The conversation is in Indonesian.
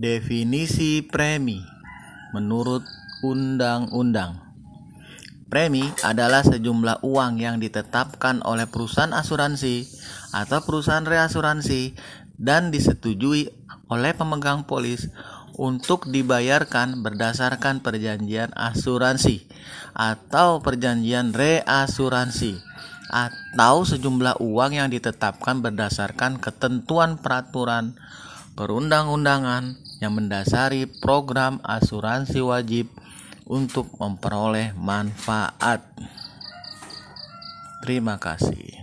Definisi premi menurut undang-undang. Premi adalah sejumlah uang yang ditetapkan oleh perusahaan asuransi atau perusahaan reasuransi dan disetujui oleh pemegang polis untuk dibayarkan berdasarkan perjanjian asuransi atau perjanjian reasuransi atau sejumlah uang yang ditetapkan berdasarkan ketentuan peraturan perundang-undangan yang mendasari program asuransi wajib untuk memperoleh manfaat. Terima kasih.